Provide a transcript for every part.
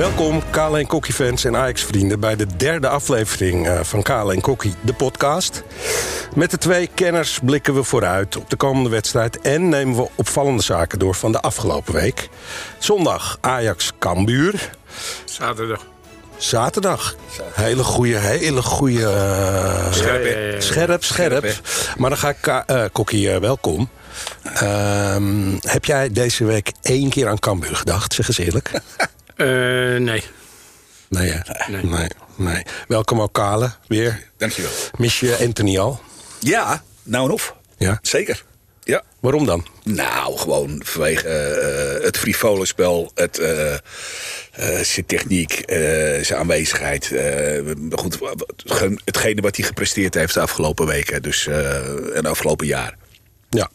Welkom, Kale en Kokkie fans en Ajax-vrienden... bij de derde aflevering eh, van Kale en Kokkie, de podcast. Met de twee kenners blikken we vooruit op de komende wedstrijd... en nemen we opvallende zaken door van de afgelopen week. Zondag Ajax-Kambuur. Zaterdag. Zaterdag. Hele goede, hele goede... Uh, scherp, ja, scherp, scherp. Maar dan ga ik... Uh, Kokkie, uh, welkom. Ehm, heb jij deze week één keer aan Cambuur gedacht? Zeg eens eerlijk. nee. Nee, nee, nee. nee. Welkom ook Kale, weer. Dankjewel. Mis je Anthony al? Ja, nou en of. Ja? Zeker. Ja. Waarom dan? Nou, gewoon vanwege uh, het frivole spel, het, uh, uh, zijn techniek, zijn aanwezigheid. goed, hetgene wat hij gepresteerd heeft de afgelopen weken dus, en de afgelopen jaar. Ja.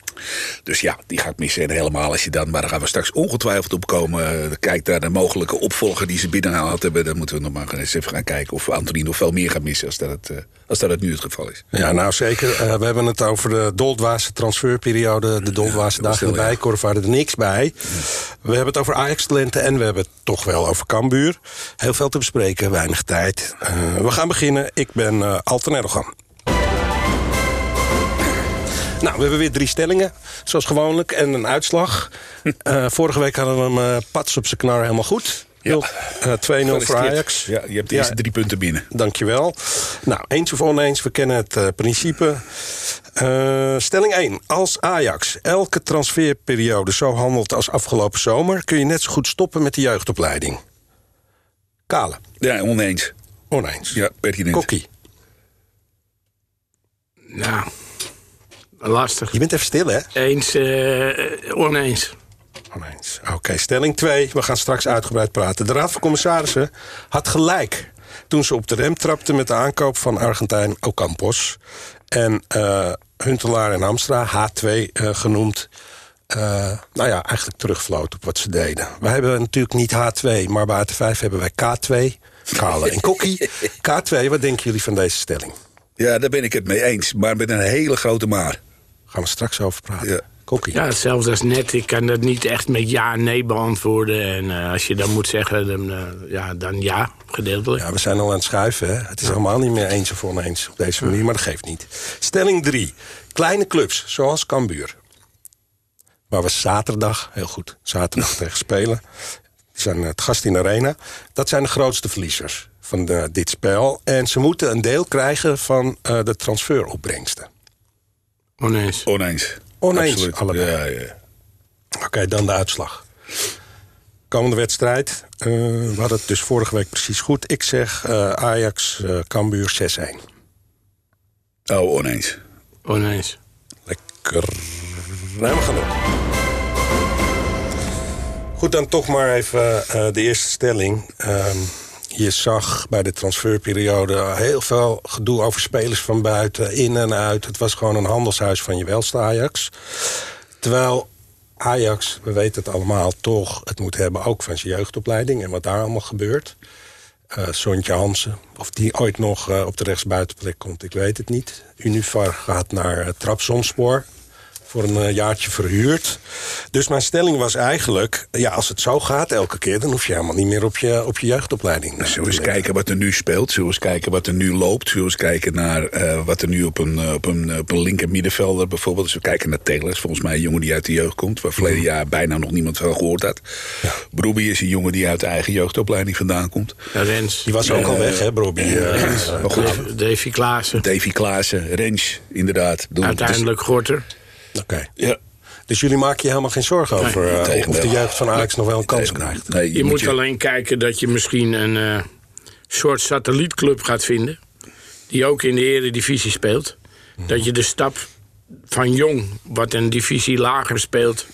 Dus ja, die ga ik missen. En helemaal als je dan, maar daar gaan we straks ongetwijfeld op komen. Kijk naar de mogelijke opvolger die ze binnengehaald hebben. Dan moeten we nog maar eens even gaan kijken of Anthony nog veel meer gaat missen als dat het, uh, als dat het nu het geval is. Ja, nou zeker. Uh, we hebben het over de doldwaze transferperiode. De doldwaze ja, dagen erbij. Korf er niks bij. Ja. We hebben het over Ajax-talenten en we hebben het toch wel over Cambuur. Heel veel te bespreken, weinig tijd. Uh, we gaan beginnen. Ik ben uh, Alten Erdogan. Nou, we hebben weer drie stellingen, zoals gewoonlijk, en een uitslag. Uh, vorige week hadden we hem uh, pats op zijn knar helemaal goed. Ja. Uh, 2-0 voor Ajax. Ja, je hebt de eerste ja. drie punten binnen. Dankjewel. Nou, eens of oneens, we kennen het uh, principe. Uh, stelling 1. Als Ajax elke transferperiode zo handelt als afgelopen zomer... kun je net zo goed stoppen met de jeugdopleiding. Kale. Ja, oneens. Oneens. Ja, pertinent. Kokkie. Nou, lastig. Je bent even stil, hè? Eens, uh, oneens. Oneens. Oké, okay, stelling 2. We gaan straks uitgebreid praten. De Raad van Commissarissen had gelijk toen ze op de rem trapte... met de aankoop van Argentijn Ocampos. En uh, Huntelaar en Amstra, H2 uh, genoemd... Uh, nou ja, eigenlijk terugvloot op wat ze deden. Wij hebben natuurlijk niet H2, maar bij AT5 hebben wij K2. Kale en Kokkie. K2, wat denken jullie van deze stelling? Ja, daar ben ik het mee eens, maar met een hele grote maar. Gaan we straks over praten. Ja. Kokkie. Ja, hetzelfde als net. Ik kan dat niet echt met ja en nee beantwoorden. En uh, als je dan moet zeggen, dan, uh, ja, dan ja, gedeeltelijk. Ja, we zijn al aan het schuiven. Hè? Het is helemaal niet meer eens of oneens op deze manier, maar dat geeft niet. Stelling 3. Kleine clubs, zoals Cambuur. Waar we zaterdag, heel goed, zaterdag tegen spelen. Die zijn het gast in de arena. Dat zijn de grootste verliezers van de, dit spel. En ze moeten een deel krijgen van uh, de transferopbrengsten. Oneens. Oneens. Oneens, Absoluut. allebei. Ja, ja. Oké, okay, dan de uitslag. Komende wedstrijd. Uh, we hadden het dus vorige week precies goed. Ik zeg uh, Ajax, uh, Cambuur 6-1. Oh, oneens. Oneens. Lekker. Nou, we gaan op. Goed, dan toch maar even de eerste stelling. Je zag bij de transferperiode heel veel gedoe over spelers van buiten, in en uit. Het was gewoon een handelshuis van je welste Ajax. Terwijl Ajax, we weten het allemaal, toch het moet hebben ook van zijn jeugdopleiding en wat daar allemaal gebeurt. Uh, Sontje Hansen, of die ooit nog uh, op de rechtsbuitenplek komt, ik weet het niet. Univar gaat naar uh, Trabzonspor voor een uh, jaartje verhuurd. Dus mijn stelling was eigenlijk... ja, als het zo gaat elke keer... dan hoef je helemaal niet meer op je, op je jeugdopleiding. Nou, zullen we eens kijken wat er nu speelt? Zullen we eens kijken wat er nu loopt? Zullen we eens kijken naar uh, wat er nu op een, op een, op een linker middenvelder bijvoorbeeld... Als we kijken naar Taylor, volgens mij een jongen die uit de jeugd komt... waar verleden jaar bijna nog niemand van gehoord had. Ja. Broby is een jongen die uit de eigen jeugdopleiding vandaan komt. Ja, Rens. Die was ook uh, al weg, hè, Broby? Rens. Davy Klaassen. Davy Klaassen, Rens, inderdaad. Uiteindelijk Gorter. Oké. Okay. Ja. Dus jullie maken je helemaal geen zorgen Nee, over uh, tegen of de jeugd van Ajax nog wel een kans Nee, krijgt? Nee, Je, moet alleen kijken dat je misschien een uh, soort satellietclub gaat vinden. Die ook in de eredivisie speelt. Mhm. Dat je de stap van jong, wat een divisie lager speelt.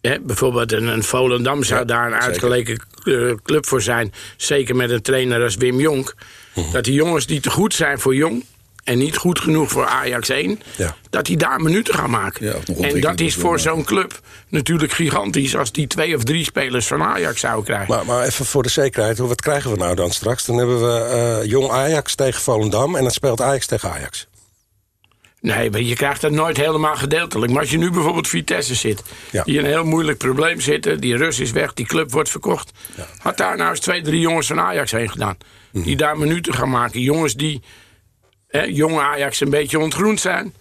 Hè, bijvoorbeeld een, een Volendam zou Ja, daar een uitgeleken uh, club voor zijn. Zeker met een trainer als Wim Jonk. Mhm. Dat die jongens die te goed zijn voor jong. En niet goed genoeg voor Ajax 1. Ja. Dat die daar minuten gaan maken. Ja, en dat is voor zo'n club natuurlijk gigantisch. Als die twee of drie spelers van Ajax zouden krijgen. Maar, maar even voor de zekerheid, wat krijgen we nou dan straks? Dan hebben we uh, jong Ajax tegen Volendam en dan speelt Ajax tegen Ajax. Nee, maar je krijgt dat nooit helemaal gedeeltelijk. Maar als je nu bijvoorbeeld Vitesse zit, Ja. die in een heel moeilijk probleem zitten, die Rus is weg, die club wordt verkocht. Had daar nou eens twee, drie jongens van Ajax heen gedaan. Mhm. Die daar minuten gaan maken. Jongens die, hè, jonge Ajax, een beetje ontgroend zijn.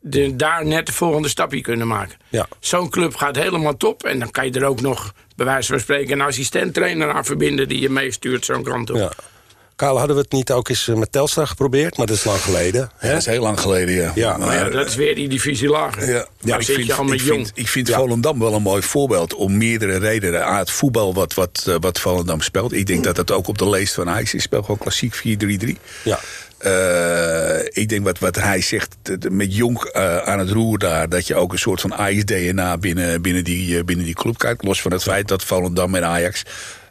De, daar net de volgende stapje kunnen maken. Ja. Zo'n club gaat helemaal top. En dan kan je er ook nog, bij wijze van spreken, een assistent-trainer aan verbinden die je meestuurt zo'n kant op. Ja. Karel, hadden we het niet ook eens met Telstar geprobeerd? Maar dat is lang geleden. Hè? Dat is heel lang geleden, ja. Ja, Maar ja, dat is weer die divisie lager. Ja, ik vind, al met ik jong. vind, ik vind Volendam wel een mooi voorbeeld om meerdere redenen. aan het voetbal wat, wat, eh, wat Volendam speelt. Ik denk dat dat ook op de leest van Ajax is. speelt gewoon klassiek 4-3-3. Ja. Eh, ik denk wat, wat hij zegt, met Jonk eh, aan het roer daar... dat je ook een soort van Ajax-DNA binnen, binnen, die, eh, binnen die club kijkt. Los van het feit dat Volendam en Ajax...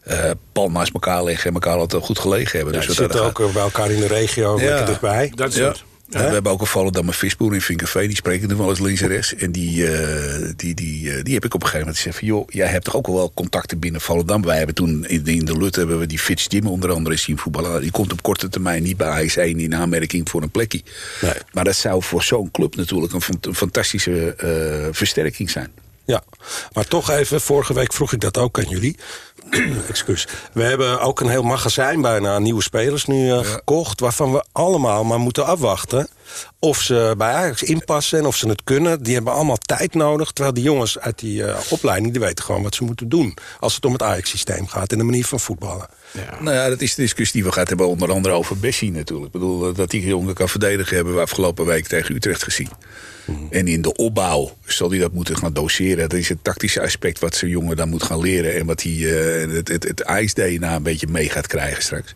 eh pal naast elkaar liggen en elkaar altijd goed gelegen hebben. Ja, dus dat zitten ook bij elkaar in de regio, lekker dichtbij. Dat ja. soort. We hebben ook een Volendammer visboer in Vinkerveen. Die spreken er wel eens links en rechts. En die, eh, die, die, eh, die heb ik op een gegeven moment gezegd van... joh, jij hebt toch ook wel contacten binnen Volendam? Wij hebben toen in, in de Lut hebben we die Fitz Jim onder andere zien voetballen. Die komt op korte termijn niet bij AS1 in aanmerking voor een plekje. Nee. Maar dat zou voor zo'n club natuurlijk een fantastische eh, versterking zijn. Ja, maar toch even, vorige week vroeg ik dat ook aan jullie. Excuus. We hebben ook een heel magazijn bijna aan nieuwe spelers nu eh, gekocht... waarvan we allemaal maar moeten afwachten... of ze bij Ajax inpassen en of ze het kunnen. Die hebben allemaal tijd nodig. Terwijl die jongens uit die eh, opleiding... die weten gewoon wat ze moeten doen... als het om het Ajax-systeem gaat en de manier van voetballen. Nou ja, dat is de discussie die we gehad hebben. Onder andere over Bessie natuurlijk. Ik bedoel, eh, dat die jongen kan verdedigen... hebben we afgelopen week tegen Utrecht gezien. En in de opbouw zal hij dat moeten gaan doseren. Dat is het tactische aspect wat zo'n jongen dan moet gaan leren. En wat hij eh, het, het, het ijs-DNA een beetje mee gaat krijgen straks.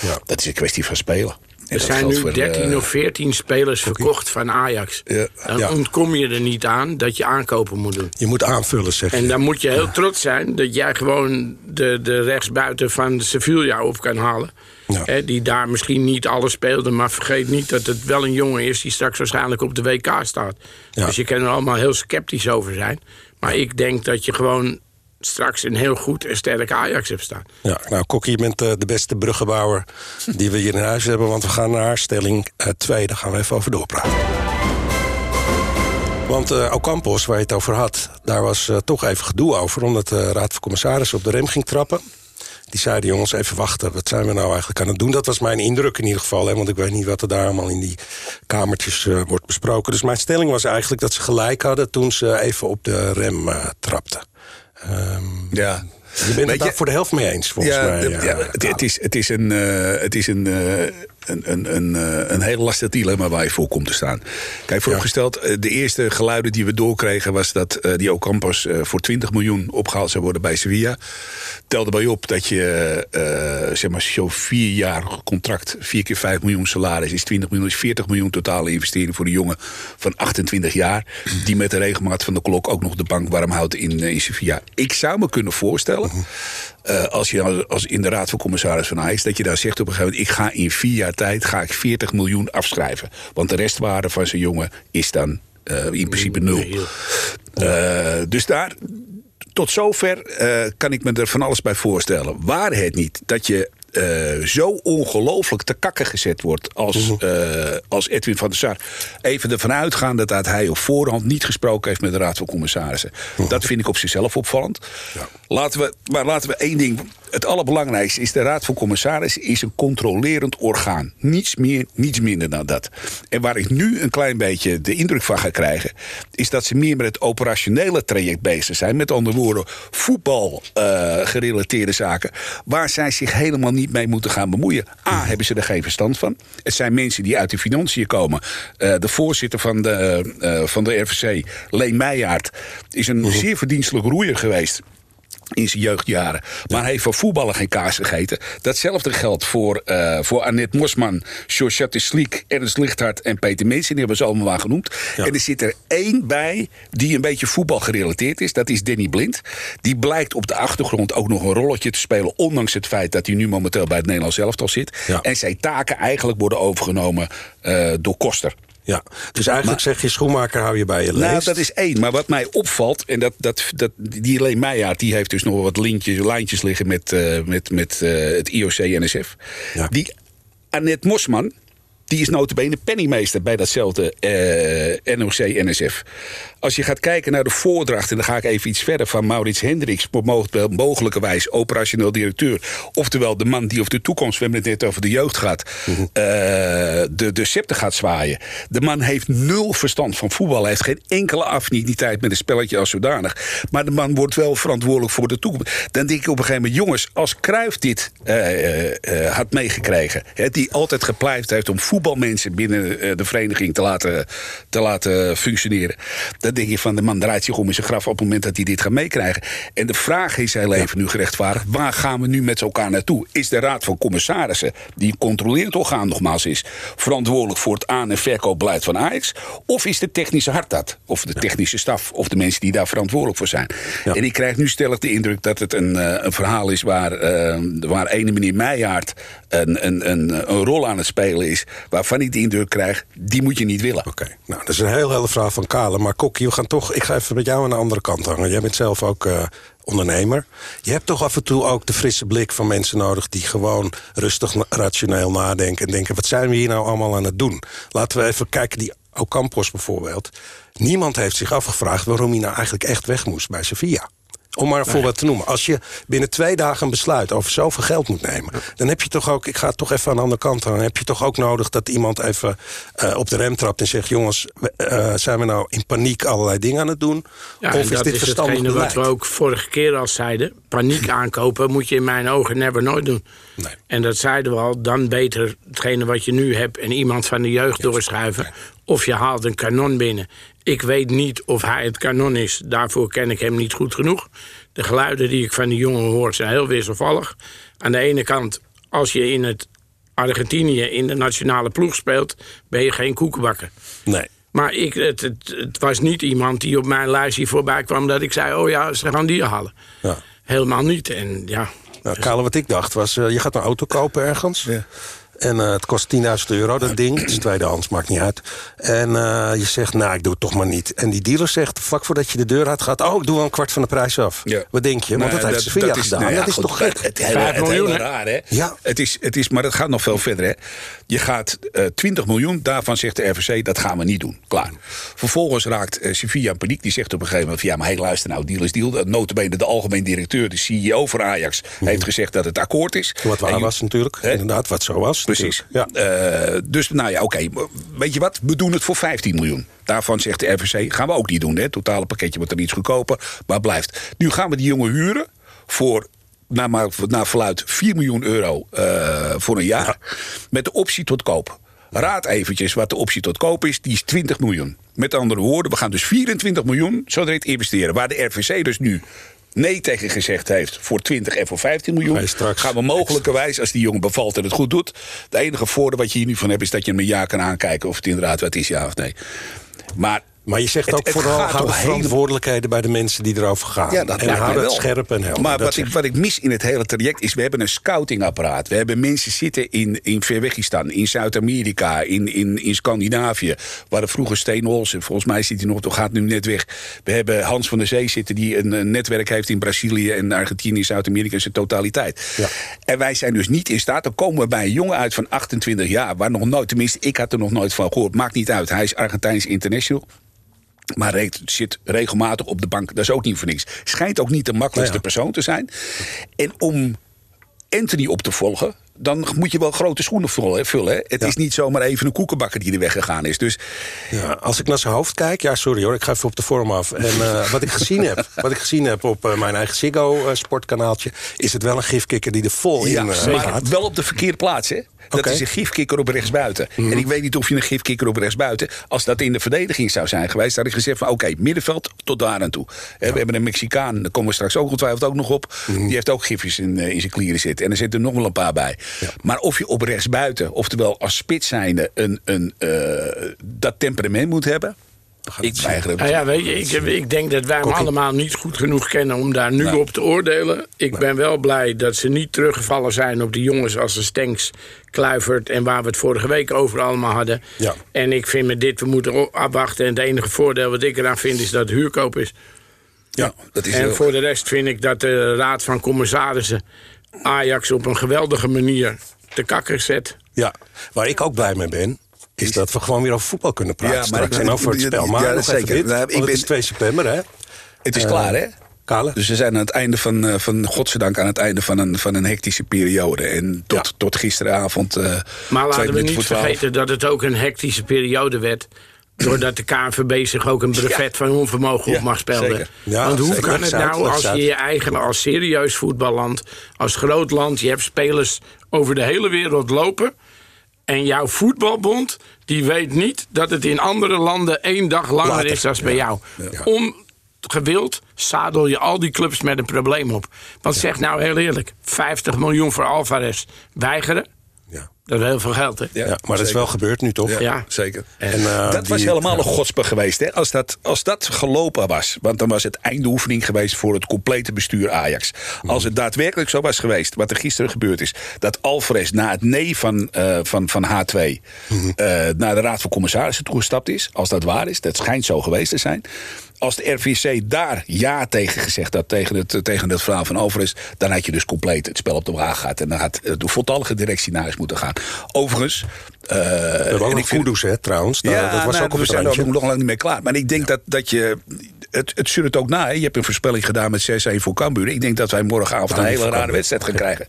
Ja. Dat is een kwestie van spelen. Er zijn nu voor, 13 eh, of 14 spelers verkocht van Ajax. Ja. Dan Ja. ontkom je er niet aan dat je aankopen moet doen. Je moet aanvullen, zeg je. En dan moet je heel trots zijn dat jij gewoon de, de rechtsbuiten van Sevilla op kan halen. Ja. Hè, die daar misschien niet alles speelde, maar vergeet niet dat het wel een jongen is die straks waarschijnlijk op de WK staat. Ja. Dus je kan er allemaal heel sceptisch over zijn. Maar ik denk dat je gewoon straks een heel goed en sterk Ajax hebt staan. Ja, nou, Kokkie, je bent eh, de beste bruggenbouwer die we hier in huis hebben. Want we gaan naar stelling 2. Daar gaan we even over doorpraten. Want eh Ocampos, waar je het over had... daar was eh, toch even gedoe over... omdat de Raad van Commissarissen op de rem ging trappen. Die zeiden, jongens, even wachten. Wat zijn we nou eigenlijk aan het doen? Dat was mijn indruk in ieder geval. Hè, want ik weet niet wat er daar allemaal in die kamertjes eh, wordt besproken. Dus mijn stelling was eigenlijk dat ze gelijk hadden... toen ze even op de rem eh, trapten. Ehm, Ja. je bent het daar voor de helft mee eens, volgens ja, mij. eh, ja, het, het is, het is een, eh, het is een, eh, een, een, een, eh, een heel lastig dilemma waar je voor komt te staan. Kijk, vooropgesteld, eh, de eerste geluiden die we doorkregen... was dat eh, die Ocampos eh, voor 20 miljoen opgehaald zou worden bij Sevilla. Tel erbij op dat je, eh, zeg maar, zo'n vier jaar contract... 4 keer 5 miljoen salaris is 20 miljoen... is 40 miljoen totale investering voor een jongen van 28 jaar... die met de regelmaat van de klok ook nog de bank warm houdt in, in Sevilla. Ik zou me kunnen voorstellen... eh, als je als, als in de raad van commissaris van Ajax... dat je daar zegt op een gegeven moment... ik ga in vier jaar tijd ga ik 40 miljoen afschrijven. Want de restwaarde van zo'n jongen is dan eh, in principe nul. Eh, dus daar, tot zover kan ik me er van alles bij voorstellen. Waar het niet dat je eh, zo ongelooflijk te kakken gezet wordt als, eh, als Edwin van der Sar. Even ervan uitgaande dat hij op voorhand niet gesproken heeft met de Raad van Commissarissen. Dat vind ik op zichzelf opvallend. Laten we, maar laten we één ding. Het allerbelangrijkste is de Raad van Commissarissen is een controlerend orgaan. Niets meer, niets minder dan dat. En waar ik nu een klein beetje de indruk van ga krijgen, is dat ze meer met het operationele traject bezig zijn. Met andere woorden, voetbal eh, zaken. Waar zij zich helemaal niet mee moeten gaan bemoeien. A, hebben ze er geen verstand van. Het zijn mensen die uit de financiën komen. Eh, de voorzitter van de, eh, van de RVC, Leen Meijaard, is een zeer verdienstelijk roeier geweest in zijn jeugdjaren. Maar hij heeft voor voetballen geen kaas gegeten. Datzelfde geldt voor, eh voor Annette Mosman, Georgette Sliek, Ernst Lichthart en Peter Mensen. Die hebben ze allemaal maar genoemd. Ja. En er zit er één bij die een beetje voetbal gerelateerd is. Dat is Danny Blind. Die blijkt op de achtergrond ook nog een rolletje te spelen. Ondanks het feit dat hij nu momenteel bij het Nederlands elftal zit. Ja. En zijn taken eigenlijk worden overgenomen eh, door Koster. Ja, dus eigenlijk zeg je schoenmaker hou je bij je leest. Nou, dat is één. Maar wat mij opvalt, en dat, dat, dat, die Leen Meijer, die heeft dus nog wat lintjes, lijntjes liggen met, eh, met, met eh, het IOC-NSF. Ja. Die Annette Mosman, Die is notabene penningmeester bij datzelfde eh, NOC-NSF. Als je gaat kijken naar de voordracht... en dan ga ik even iets verder van Maurits Hendricks... mogelijkerwijs operationeel directeur. Oftewel de man die over de toekomst... we hebben het net over de jeugd gehad... Mhm. de, de scepter gaat zwaaien. De man heeft nul verstand van voetbal. Hij heeft geen enkele affiniteit met een spelletje als zodanig. Maar de man wordt wel verantwoordelijk voor de toekomst. Dan denk ik op een gegeven moment... jongens, als Cruijff dit had meegekregen... die altijd gepleit heeft om voetbalmensen binnen de vereniging te laten, te laten functioneren dan denk je van de man draait zich om in zijn graf op het moment dat hij dit gaat meekrijgen. En de vraag is heel even nu gerechtvaardigd: waar gaan we nu met elkaar naartoe? Is de Raad van Commissarissen, die een controlerend orgaan nogmaals is, verantwoordelijk voor het aan- en verkoopbeleid van Ajax? Of is de technische hart dat? Of de technische staf? Of de mensen die daar verantwoordelijk voor zijn? En ik krijg nu stellig de indruk dat het een, uh, een verhaal is waar, uh, waar ene meneer Meijaard een, een, een, een, rol aan het spelen is. Waarvan ik de indruk krijg, die moet je niet willen. Oké, nou, dat is een heel hele vraag van Kale. Maar Kokkie, we gaan toch, ik ga even met jou aan de andere kant hangen. Jij bent zelf ook uh, ondernemer. Je hebt toch af en toe ook de frisse blik van mensen nodig... die gewoon rustig, rationeel nadenken en denken... wat zijn we hier nou allemaal aan het doen? Laten we even kijken, die Ocampos bijvoorbeeld. Niemand heeft zich afgevraagd waarom hij nou eigenlijk echt weg moest bij Sevilla. Om maar een voorbeeld te noemen. Als je binnen twee dagen een besluit over zoveel geld moet nemen... dan heb je toch ook, ik ga het toch even aan de andere kant dan heb je toch ook nodig dat iemand even uh, op de rem trapt en zegt... jongens, uh, zijn we nou in paniek allerlei dingen aan het doen? Ja, of is dit is verstandig beleid? wat we ook vorige keer al zeiden. Paniek aankopen moet je in mijn ogen never nooit doen. Nee. En dat zeiden we al, dan beter hetgene wat je nu hebt... en iemand van de jeugd doorschuiven. Of je haalt een kanon binnen. Ik weet niet of hij het kanon is. Daarvoor ken ik hem niet goed genoeg. De geluiden die ik van die jongen hoor zijn heel wisselvallig. Aan de ene kant, als je in het Argentinië in de nationale ploeg speelt... ben je geen koekenbakker. Nee. Maar ik, het, het, het, was niet iemand die op mijn lijstje voorbij kwam... dat ik zei, oh ja, ze gaan die halen. Ja. Helemaal niet. En ja... Nou, Kale, wat ik dacht was, uh, je gaat een auto kopen ergens... Ja. En uh, het kost 10.000 euro, dat ding. Het is tweedehands, maakt niet uit. En uh, je zegt, nou, ik doe het toch maar niet. En die dealer zegt, vlak voordat je de deur uit gaat... oh, ik doe wel een kwart van de prijs af. Ja. Wat denk je? Want nou, dat heeft Sevilla dat is, gedaan. Nou ja, dat is goed, toch gek? Het, het, het, miljoen, raar, hè? Ja. Het is, het is, maar dat gaat nog veel verder, hè? Je gaat uh, eh, 20 miljoen, daarvan zegt de RVC, dat gaan we niet doen. Klaar. Vervolgens raakt uh, Sevilla in paniek. Die zegt op een gegeven moment, ja, maar hey, luister nou, deal is deal. Notabene de algemeen directeur, de CEO van Ajax... Mm. heeft gezegd dat het akkoord is. Wat waar was natuurlijk, inderdaad, wat zo was. Precies. Ja. Uh, dus nou ja, oké. Okay. Weet je wat? We doen het voor 15 miljoen. Daarvan zegt de RVC, gaan we ook niet doen. Het totale pakketje wordt er iets goedkoper, maar blijft. Nu gaan we die jongen huren voor naar, naar verluid 4 miljoen euro uh, voor een jaar. Met de optie tot koop. Raad eventjes wat de optie tot koop is. Die is 20 miljoen. Met andere woorden, we gaan dus 24 miljoen zo direct investeren. Waar de RVC dus nu nee tegen gezegd heeft voor 20 en voor 15 miljoen. Gaan we mogelijkerwijs, als die jongen bevalt en het goed doet. De enige voordeel wat je hier nu van hebt, is dat je hem een jaar kan aankijken of het inderdaad wat is, ja of nee. Maar maar je zegt ook vooral hou verantwoordelijkheden bij de mensen die erover gaan. Ja, dat en hou het scherp en helder. Maar wat ik, wat ik mis in het hele traject is... we hebben een scoutingapparaat. We hebben mensen zitten in, in Verwegistan, in Zuid-Amerika, in, in, in Scandinavië... waar vroeger Steen Olsen, volgens mij zit hij nog, toch gaat nu net weg. We hebben Hans van der Zee zitten die een, een netwerk heeft in Brazilië... en Argentinië, Zuid-Amerika in zijn totaliteit. Ja. En wij zijn dus niet in staat... dan komen we bij een jongen uit van 28 jaar... waar nog nooit, tenminste ik had er nog nooit van gehoord... maakt niet uit, hij is Argentijns international... Maar zit regelmatig op de bank. Dat is ook niet voor niks. Schijnt ook niet de makkelijkste persoon te zijn. En om Anthony op te volgen dan moet je wel grote schoenen vullen. Hè? Het is niet zomaar even een koekenbakker die er weggegaan is. Dus... Ja, als ik naar zijn hoofd kijk... Ja, sorry hoor, ik ga even op de vorm af. En uh, wat, ik gezien heb, wat ik gezien heb op uh, mijn eigen Ziggo-sportkanaaltje... is het wel een gifkikker die er vol in uh, gaat. wel op de verkeerde plaats, hè? Dat okay. is een gifkikker op rechtsbuiten. Mm. En ik weet niet of je een gifkikker op rechtsbuiten... als dat in de verdediging zou zijn geweest... had ik gezegd van oké, okay, middenveld tot daar aan toe. We hebben een Mexicaan, daar komen we straks ook ongetwijfeld ook nog op. Mm. Die heeft ook gifjes in, in zijn klieren zitten. En er zitten er nog wel een paar bij. Maar of je op rechtsbuiten, oftewel als spits zijnde, een, een, uh, dat temperament moet hebben. Ik weiger nou ja, weet je, ik, ik, denk dat wij hem allemaal niet goed genoeg kennen om daar nu op te oordelen. Ik ben wel blij dat ze niet teruggevallen zijn op die jongens als de Stenks, Kluivert en waar we het vorige week over allemaal hadden. Ja. En ik vind met dit, we moeten afwachten. En het enige voordeel wat ik eraan vind is dat het huurkoop is. Ja, dat is en voor de rest vind ik dat de Raad van Commissarissen Ajax op een geweldige manier te kakker zet. Ja, waar ik ook blij mee ben, is dat we gewoon weer over voetbal kunnen praten ja, maar straks. en over het spel. Maar ja, zeker. Dit, nou, ik ben, het 2 september, hè? Het is klaar, hè? Kale. Dus we zijn aan het einde van, uh, van godzijdank aan het einde van een, van een hectische periode. En tot, tot gisteravond. Uh, maar laten we niet vergeten dat het ook een hectische periode werd. Doordat de KNVB zich ook een brevet van onvermogen op mag spelden. Want hoe kan het nou als je je eigen als serieus voetballand, als groot land, je hebt spelers over de hele wereld lopen. En jouw voetbalbond, die weet niet dat het in andere landen één dag langer is dan bij jou. Ongewild zadel je al die clubs met een probleem op. Want zeg nou heel eerlijk, 50 miljoen voor Alvarez weigeren dat is heel veel geld, hè? Ja, maar dat is wel gebeurd nu, toch? Ja, zeker. En, uh, dat was helemaal een godspe geweest, hè? Als dat, als dat gelopen was, want dan was het eindoefening geweest... voor het complete bestuur Ajax. Als het daadwerkelijk zo was geweest, wat er gisteren gebeurd is... dat Alvarez na het nee van, uh, van, van H2 uh, naar de Raad van Commissarissen toegestapt is... als dat waar is, dat schijnt zo geweest te zijn als de RVC daar ja tegen gezegd had, tegen het, tegen het verhaal van Alvarez... dan had je dus compleet het spel op de wagen gehad. En dan had de voltallige directie naar huis moeten gaan. Overigens... Uh, we hebben ook nog hè, trouwens. ja, dat was nou, ook we zijn er nog lang niet mee klaar. Maar ik denk dat, dat je... Het, het het ook na. Hè. Je hebt een voorspelling gedaan met 6-1 voor Cambuur. Ik denk dat wij morgenavond een hele rare wedstrijd gaan krijgen.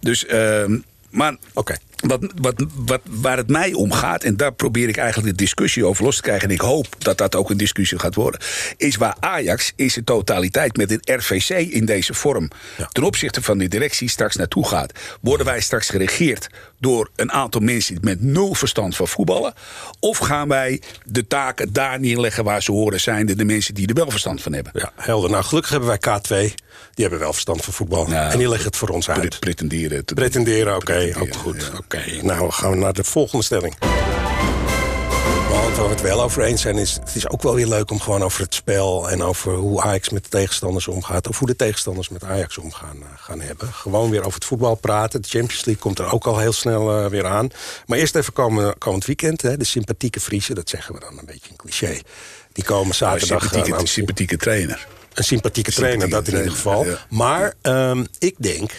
Dus... Uh, maar Oké. Wat, wat, wat, waar het mij om gaat, en daar probeer ik eigenlijk de discussie over los te krijgen... en ik hoop dat dat ook een discussie gaat worden... is waar Ajax is de totaliteit met een RVC in deze vorm... ten opzichte van de directie straks naartoe gaat. Worden wij straks geregeerd door een aantal mensen met nul verstand van voetballen? Of gaan wij de taken daar neerleggen waar ze horen zijn... de mensen die er wel verstand van hebben? Ja, helder. Nou, gelukkig hebben wij K2... Die hebben wel verstand van voetbal. en die leggen het voor ons uit. Pretenderen. Te pretenderen, oké. ook goed. Oké, nou gaan we naar de volgende stelling. Want waar we het wel over eens zijn, is het is ook wel weer leuk om gewoon over het spel en over hoe Ajax met de tegenstanders omgaat. Of hoe de tegenstanders met Ajax omgaan uh, gaan hebben. Gewoon weer over het voetbal praten. De Champions League komt er ook al heel snel uh, weer aan. Maar eerst even komen, komend weekend. Hè, de sympathieke Friese, dat zeggen we dan een beetje een cliché. Die komen zaterdag... Sympathieke, aan, sympathieke trainer. Een sympathieke trainer, dat in ieder geval. Maar um, ik denk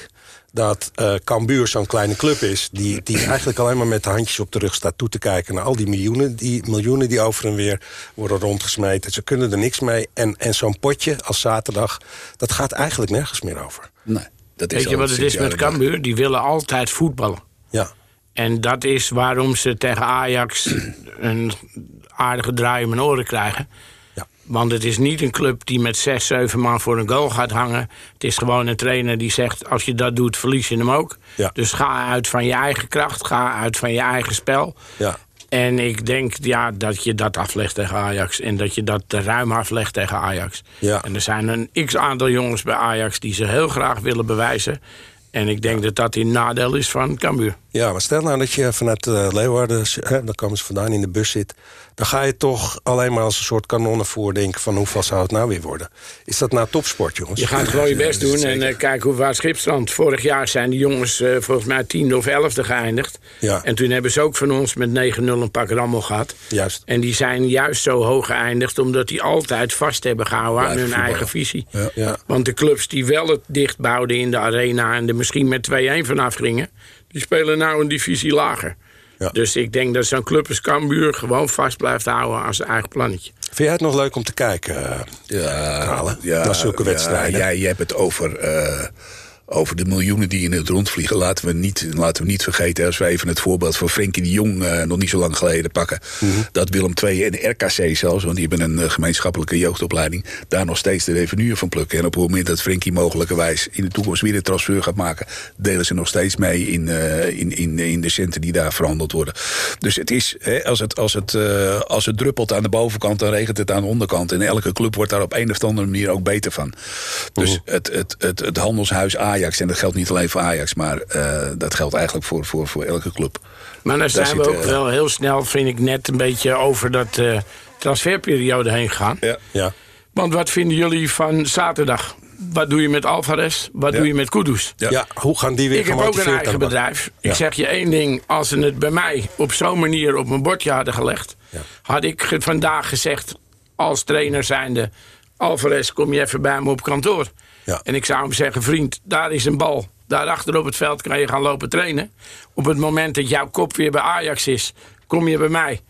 dat uh, Cambuur zo'n kleine club is... Die, die eigenlijk alleen maar met de handjes op de rug staat toe te kijken... naar al die miljoenen die, miljoenen die over en weer worden rondgesmeten. Ze kunnen er niks mee. En, en zo'n potje als zaterdag, dat gaat eigenlijk nergens meer over. Nee, dat is Weet je wat het is met Cambuur? Die willen altijd voetballen. Ja. En dat is waarom ze tegen Ajax een aardige draai om hun oren krijgen. Want het is niet een club die met zes, zeven man voor een goal gaat hangen. Het is gewoon een trainer die zegt: als je dat doet, verlies je hem ook. Dus ga uit van je eigen kracht, ga uit van je eigen spel. Ja. En ik denk ja, dat je dat aflegt tegen Ajax. En dat je dat ruim aflegt tegen Ajax. Ja. En er zijn een x aantal jongens bij Ajax die ze heel graag willen bewijzen. En ik denk dat dat in nadeel is van Cambuur. Ja, maar stel nou dat je vanuit uh, Leeuwarden, hè, daar komen ze vandaan, in de bus zit dan ga je toch alleen maar als een soort kanonnenvoer denken... van hoeveel zou het nou weer worden. Is dat nou topsport, jongens? Je gaat gewoon je best doen en uh, kijk hoe waar Schipstrand. Vorig jaar zijn die jongens uh, volgens mij tiende of elfde geëindigd. Ja. En toen hebben ze ook van ons met 9-0 een pak rammel gehad. Juist. En die zijn juist zo hoog geëindigd... omdat die altijd vast hebben gehouden aan hun eigen visie. Ja. Ja. Want de clubs die wel het dicht bouwden in de arena... en er misschien met 2-1 vanaf gingen... die spelen nou een divisie lager. Dus ik denk dat zo'n club als Cambuur gewoon vast blijft houden aan zijn eigen plannetje. Vind jij het nog leuk om te kijken, uh, ja, ja, naar zulke wedstrijden? Ja, je hebt het over... Uh, over de miljoenen die in het rondvliegen. Laten we niet, laten we niet vergeten, als we even het voorbeeld van Frenkie de Jong uh, nog niet zo lang geleden pakken. Mm -hmm. Dat Willem II en RKC zelfs, want die hebben een uh, gemeenschappelijke jeugdopleiding, daar nog steeds de revenue van plukken. En op het moment dat Frenkie mogelijkerwijs in de toekomst weer de transfer gaat maken, delen ze nog steeds mee in, uh, in, in, in de centen die daar verhandeld worden. Dus het is, hè, als, het, als, het, als het druppelt aan de bovenkant, dan regent het aan de onderkant. En elke club wordt daar op een of andere manier ook beter van. Dus mm -hmm. het, het, het, het handelshuis Ajax en dat geldt niet alleen voor Ajax, maar uh, dat geldt eigenlijk voor, voor, voor elke club. Maar dan zijn we ook uh, wel heel snel, vind ik, net een beetje over dat uh, transferperiode heen gegaan. Ja. ja. Want wat vinden jullie van zaterdag? Wat doe je met Alvarez? Wat ja. doe je met Kudus? Ja. ja. hoe gaan die weer Ik heb ook een eigen bedrijf. Ja. Ik zeg je één ding. Als ze het bij mij op zo'n manier op mijn bordje hadden gelegd... had ik vandaag gezegd, als trainer zijnde... Alvarez, kom je even bij me op kantoor. Ja. En ik zou hem zeggen, vriend, daar is een bal. Daarachter op het veld kan je gaan lopen trainen. Op het moment dat jouw kop weer bij Ajax is, kom je bij mij.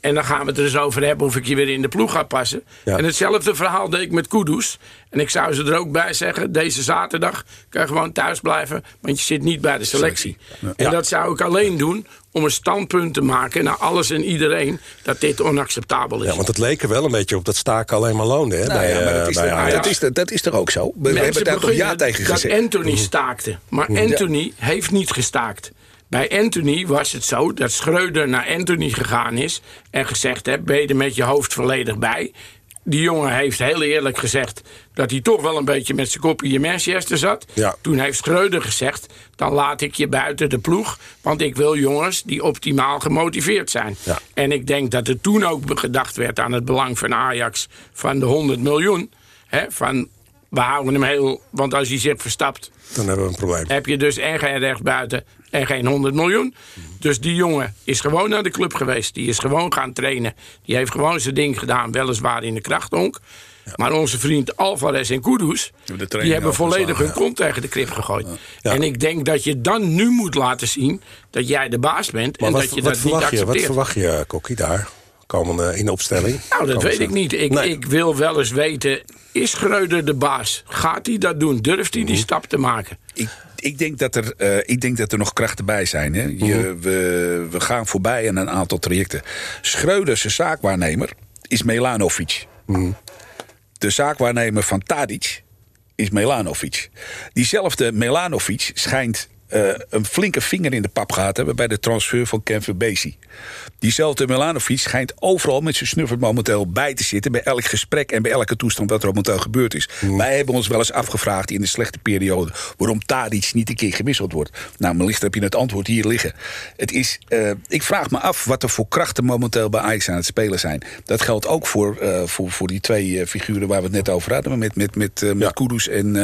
En dan gaan we het er eens over hebben of ik je weer in de ploeg ga passen. En hetzelfde verhaal deed ik met Kudus. En ik zou ze er ook bij zeggen, deze zaterdag kan je gewoon thuis blijven. Want je zit niet bij de selectie. En dat zou ik alleen doen om een standpunt te maken naar alles en iedereen dat dit onacceptabel is. Ja, want het leek er wel een beetje op dat staken alleen maar loonde. Hè, nou bij, ja, maar dat, is bij er, Ajax. dat, is, dat is ook zo. We, hebben daar toch ja tegen dat gezegd. Anthony staakte. Maar Anthony heeft niet gestaakt. Bij Anthony was het zo dat Schreuder naar Anthony gegaan is... en gezegd heeft, ben je er met je hoofd volledig bij? Die jongen heeft heel eerlijk gezegd... dat hij toch wel een beetje met zijn kop in Manchester zat. Ja. Toen heeft Schreuder gezegd... dan laat ik je buiten de ploeg... want ik wil jongens die optimaal gemotiveerd zijn. Ja. En ik denk dat er toen ook gedacht werd aan het belang van Ajax... van de 100 miljoen. Hè, van, we houden hem heel... want als hij zich verstapt Dan hebben we een probleem. heb je dus en geen rechtsbuiten en geen 100 miljoen. Dus die jongen is gewoon naar de club geweest. Die is gewoon gaan trainen. Die heeft gewoon zijn ding gedaan, weliswaar in de krachtonk. Maar onze vriend Alvarez en Kudus... die hebben volledig hun kont tegen de krip gegooid. Ja. En ik denk dat je dan nu moet laten zien... dat jij de baas bent Maar en wat, dat je dat niet verwacht je, wat accepteert. verwacht je, Kokkie, daar? Komende in de opstelling? Nou, dat weet ik niet. Ik, Nee. ik wil wel eens weten, is Schreuder de baas? Gaat hij dat doen? Durft hij die Mhm. stap te maken? Ik, ik, denk dat er, eh, ik denk dat er nog krachten bij zijn. Hè. Je, Mhm. we, we gaan voorbij aan een aantal trajecten. Schreuder, zijn zaakwaarnemer, is Melanovic. Mhm. De zaakwaarnemer van Tadic is Melanovic. Diezelfde Melanovic schijnt eh, een flinke vinger in de pap gehad hebben... bij de transfer van Kenver Basie. Diezelfde Melanovic schijnt overal met zijn snuffert momenteel bij te zitten... bij elk gesprek en bij elke toestand wat er momenteel gebeurd is. Wij hebben ons wel eens afgevraagd in de slechte periode... waarom Tadic niet een keer gewisseld wordt. Nou, wellicht heb je het antwoord hier liggen. Het is, eh, ik vraag me af wat er voor krachten momenteel bij Ajax aan het spelen zijn. Dat geldt ook voor, eh, voor, voor die twee figuren waar we het net over hadden... met, met, met, met Kudus en,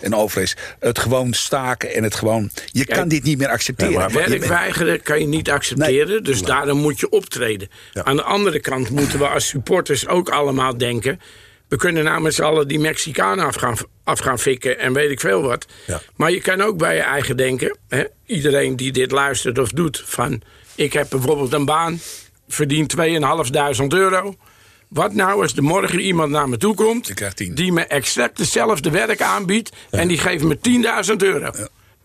en Alvarez. Het gewoon staken en het gewoon... Je kan dit niet meer accepteren. Ja, kan je niet accepteren, dus daarom moet je optreden. Ja. Aan de andere kant moeten we als supporters ook allemaal denken... we kunnen nou met z'n allen die Mexicanen af gaan, af gaan fikken en weet ik veel wat. Ja. Maar je kan ook bij je eigen denken... Hè, iedereen die dit luistert of doet van... ik heb bijvoorbeeld een baan, verdien 2.500 euro... Wat nou als er morgen iemand naar me toe komt... Ik krijg 10. die me exact hetzelfde werk aanbiedt... en die geeft me 10.000 euro...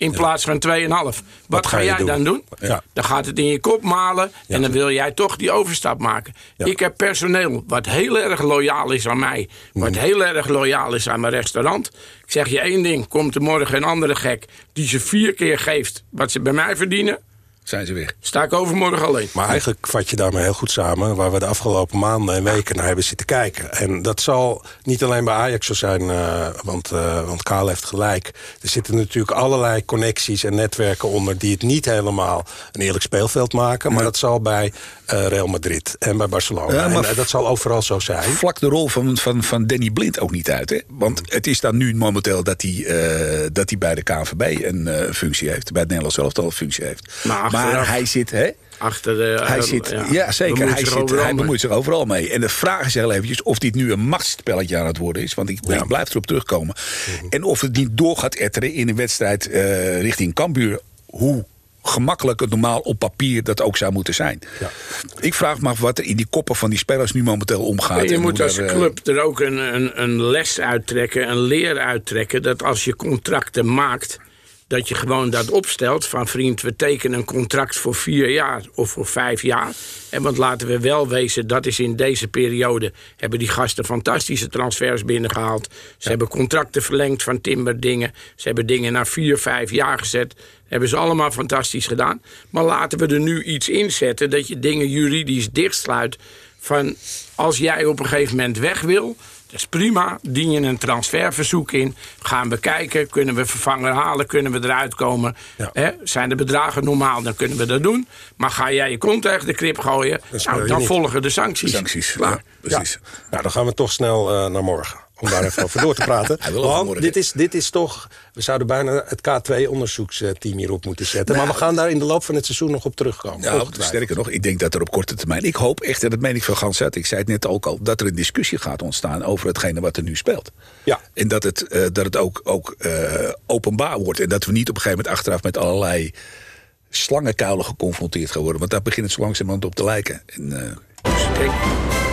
In plaats van 2,5. Wat, ga ga jij doen? dan doen? Ja. Dan gaat het in je kop malen en dan wil jij toch die overstap maken. Ik heb personeel wat heel erg loyaal is aan mij. Wat Mhm. heel erg loyaal is aan mijn restaurant. Ik zeg je één ding, komt er morgen een andere gek... die ze vier keer geeft wat ze bij mij verdienen... Zijn ze weg. sta ik overmorgen alleen. Maar eigenlijk vat je daarmee heel goed samen... waar we de afgelopen maanden en weken naar hebben zitten kijken. En dat zal niet alleen bij Ajax zo zijn, eh, want, eh want Kaal heeft gelijk. Er zitten natuurlijk allerlei connecties en netwerken onder... die het niet helemaal een eerlijk speelveld maken. Maar dat zal bij Real Madrid en bij Barcelona. Ja, maar- en eh, dat zal overal zo zijn. Vlak de rol van, van, van Danny Blind ook niet uit. Hè? Want het is dan nu momenteel dat hij, eh, dat hij bij de KNVB een eh, functie heeft. Bij het Nederlands elftal een functie heeft. Maar hij zit... Hè? Achter de, Hij eh, zit, ja, zeker. bemoeit Hij, zich zit, overal hij mee. bemoeit zich overal mee. En de vraag is heel eventjes of dit nu een machtsspelletje aan het worden is. Want ik, ik blijf erop terugkomen. Mhm. En of het niet door gaat etteren in een wedstrijd eh, richting Cambuur. Hoe gemakkelijk het normaal op papier dat ook zou moeten zijn. Ja. Ik vraag me af wat er in die koppen van die spelers nu momenteel omgaat. Je en moet als eh, club er ook een, een, een les uittrekken, een leer uittrekken. Dat als je contracten maakt, dat je gewoon dat opstelt. Van vriend, we tekenen een contract voor vier jaar of voor vijf jaar. En want laten we wel wezen, dat is in deze periode... hebben die gasten fantastische transfers binnengehaald. Ze hebben contracten verlengd van Timberdingen. Ze hebben dingen naar vier, vijf jaar gezet. Hebben ze allemaal fantastisch gedaan. Maar laten we er nu iets in zetten dat je dingen juridisch dichtsluit van als jij op een gegeven moment weg wil, dat is prima. Dien je een transferverzoek in. Gaan we kijken. Kunnen we vervanger halen? Kunnen we eruit komen? Ja. Hè? Zijn de bedragen normaal? Dan kunnen we dat doen. Maar ga jij je kont tegen de krip gooien? Nou, dan niet. volgen de sancties. Sancties, Klaar. ja, precies. Nou, dan gaan we toch snel eh, naar morgen. Om daar even over door te praten. Want dit is, dit is toch... We zouden bijna het K2-onderzoeksteam hierop moeten zetten. maar we gaan daar in de loop van het seizoen nog op terugkomen. Ja, sterker nog, ik denk dat er op korte termijn... Ik hoop echt, en dat meen ik van gans uit... ik zei het net ook al, dat er een discussie gaat ontstaan... over hetgene wat er nu speelt. Ja. En dat het, uh, dat het ook, ook uh, openbaar wordt. En dat we niet op een gegeven moment achteraf met allerlei slangenkuilen geconfronteerd gaan worden. Want daar begint het zo langzamerhand op te lijken. En, uh, dus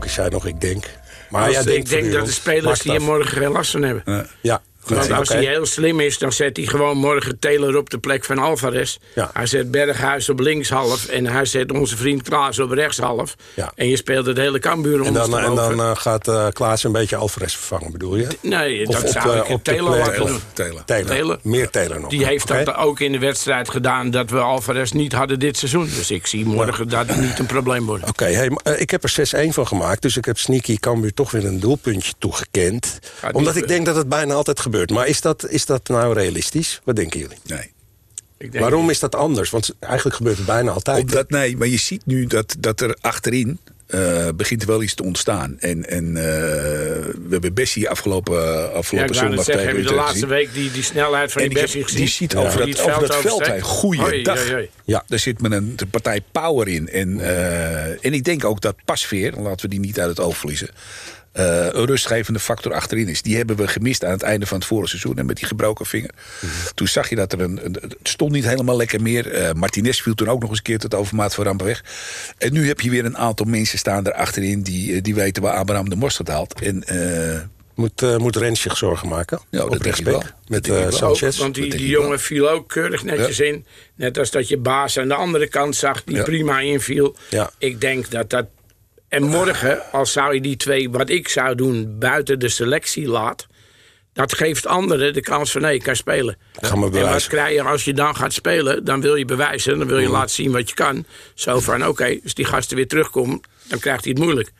Kokkie zei nog, ik denk. Maar ja, ik denk dat de spelers die morgen geen last van hebben. Ja, want als hij heel slim is, dan zet hij gewoon morgen Taylor op de plek van Alvarez. Ja. Hij zet Berghuis op linkshalf en hij zet onze vriend Klaas op rechtshalf. Ja. En je speelt het hele Cambuur En dan, en dan uh, gaat uh, Klaas een beetje Alvarez vervangen, bedoel je? Nee, of dat op, zou ik op Taylor laten doen. Taylor. Taylor. Taylor. Meer Taylor nog. Die heeft okay. dat ook in de wedstrijd gedaan dat we Alvarez niet hadden dit seizoen. Dus ik zie morgen ja. dat niet een probleem worden. Oké, okay, hey, uh, ik heb er 6-1 van gemaakt. Dus ik heb Sneaky Cambuur toch weer een doelpuntje toegekend. Omdat ik denk dat het bijna altijd gebeurt. Maar is dat is dat nou realistisch? Wat denken jullie? Nee. Ik denk Waarom is dat anders? Want eigenlijk gebeurt het bijna altijd. Omdat, nee, maar je ziet nu dat, dat er achterin uh, begint wel iets te ontstaan. En, en uh, we hebben Bessie afgelopen, afgelopen ja, zondag zeggen, Heb je de laatste week die, die snelheid van die Bessie gezien? Die ziet over, dat, over dat veld heen. Goeiedag. Ja. Daar zit men een, een partij power in. En, uh, en ik denk ook dat Pasveer, laten we die niet uit het oog verliezen... Uh, een rustgevende factor achterin is. Die hebben we gemist aan het einde van het vorige seizoen. En met die gebroken vinger. Mm -hmm. Toen zag je dat er een, een, Het stond niet helemaal lekker meer. Uh, Martinez viel toen ook nog eens een keer tot overmaat van rampen weg. En nu heb je weer een aantal mensen staan er achterin. Die, die weten waar Abraham de mosterd haalt. En... Uh, moet, uh, moet Rens zich zorgen maken? Ja, dat denk ik wel. Met uh, Sanchez. Ook, want die, die jongen wel. viel ook keurig netjes ja. in. Net als dat je baas aan de andere kant zag, die ja. prima inviel. Ja. Ik denk dat dat en morgen, als zou je die twee, wat ik zou doen, buiten de selectie laat... dat geeft anderen de kans van, nee, ik kan spelen. Ga maar en wat krijg je als je dan gaat spelen? Dan wil je bewijzen, dan wil je mm. laten zien wat je kan. Zo van, oké, okay, als die gasten weer terugkomen, dan krijgt hij het moeilijk.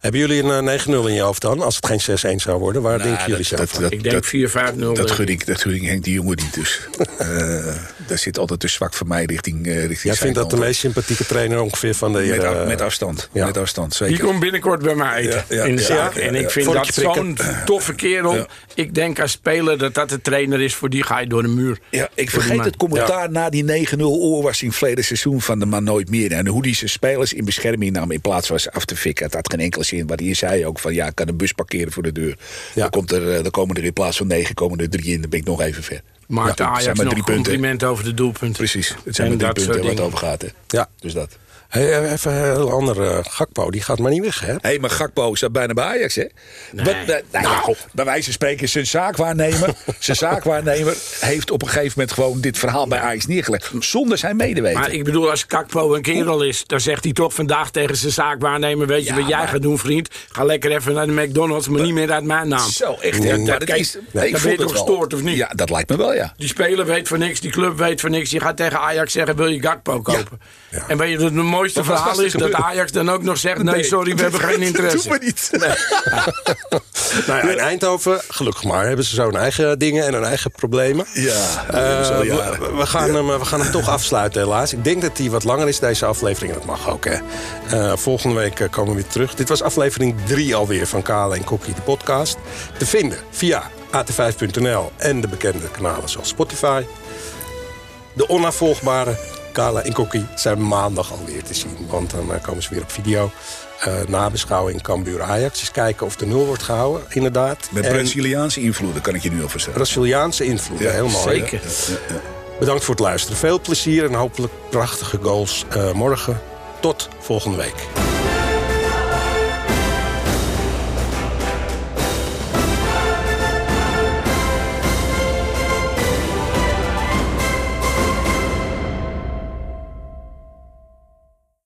Hebben jullie een 9-0 in je hoofd dan? Als het geen 6-1 zou worden, waar nou, denken jullie zelf dat, dat, Ik denk 4-5-0. Dat gun ik, dat gun ik Henk die jongen niet dus. uh, daar zit altijd te zwak voor mij richting, uh, richting Jij vindt dat de meest sympathieke trainer ongeveer van de... Met, uh, met afstand, ja. met afstand, zeker. Die komt binnenkort bij mij eten, ja, ja, in de zaak. en ik vind dat zo'n toffe kerel. Ik denk als speler dat dat de trainer is, voor die ga je door de muur. Ja, ik vergeet het commentaar na die 9-0 oorwassing verleden seizoen van de man nooit meer. En hoe die zijn spelers in bescherming nam in plaats van ze af te fikken. Dat had geen enkele zin, wat hij zei ook van ja, ik kan een bus parkeren voor de deur. Ja. Dan, komt er, dan komen er in plaats van negen komen er drie in. Dan ben ik nog even ver. Maar ja, Ajax nog drie compliment punten. over de doelpunten. Precies, het zijn maar drie punten wat het over gaat. Hè. Ja. Dus dat. Hey, even een heel ander. Uh, Gakpo, die gaat maar niet weg, hè? Hé, hey, maar Gakpo staat bijna bij Ajax, hè? Nee. Wat, uh, nou, nou. bij wijze van spreken, zijn zaakwaarnemer... zijn zaakwaarnemer heeft op een gegeven moment gewoon dit verhaal bij Ajax neergelegd. Zonder zijn medeweten. Maar ik bedoel, als Gakpo een kerel is... dan zegt hij toch vandaag tegen zijn zaakwaarnemer... weet je ja, wat jij maar... gaat doen, vriend? Ga lekker even naar de McDonald's, maar, niet meer uit mijn naam. Zo, echt. Ja, dat, dat is, nee, ik ben je toch gestoord, of niet? Ja, dat lijkt me wel, ja. Die speler weet voor niks, die club weet voor niks. Je gaat tegen Ajax zeggen, wil je Gakpo kopen? Ja. En weet je, het mooiste verhaal is dat Ajax dan ook nog zegt... nee, sorry, we hebben geen interesse. Dat doen we niet. Nee. nou ja, in Eindhoven, gelukkig maar, hebben ze zo'n eigen dingen en hun eigen problemen. Ja, uh, we, we, gaan hem, we gaan hem toch afsluiten helaas. Ik denk dat hij wat langer is, deze aflevering. Dat mag ook, hè. Uh, volgende week komen we weer terug. Dit was aflevering 3 alweer van Kale en Kokkie, de podcast. Te vinden via at5.nl en de bekende kanalen zoals Spotify. De onafvolgbare Kala en Kokkie zijn maandag alweer te zien. Want dan uh, komen ze weer op video. Uh, nabeschouwing Cambuur Ajax. Dus kijken of de nul wordt gehouden, inderdaad. Met en Braziliaanse invloeden, kan ik je nu al vertellen. Braziliaanse invloeden, ja, helemaal. Zeker. Ja. Ja, Bedankt voor het luisteren. Veel plezier en hopelijk prachtige goals uh, morgen. Tot volgende week.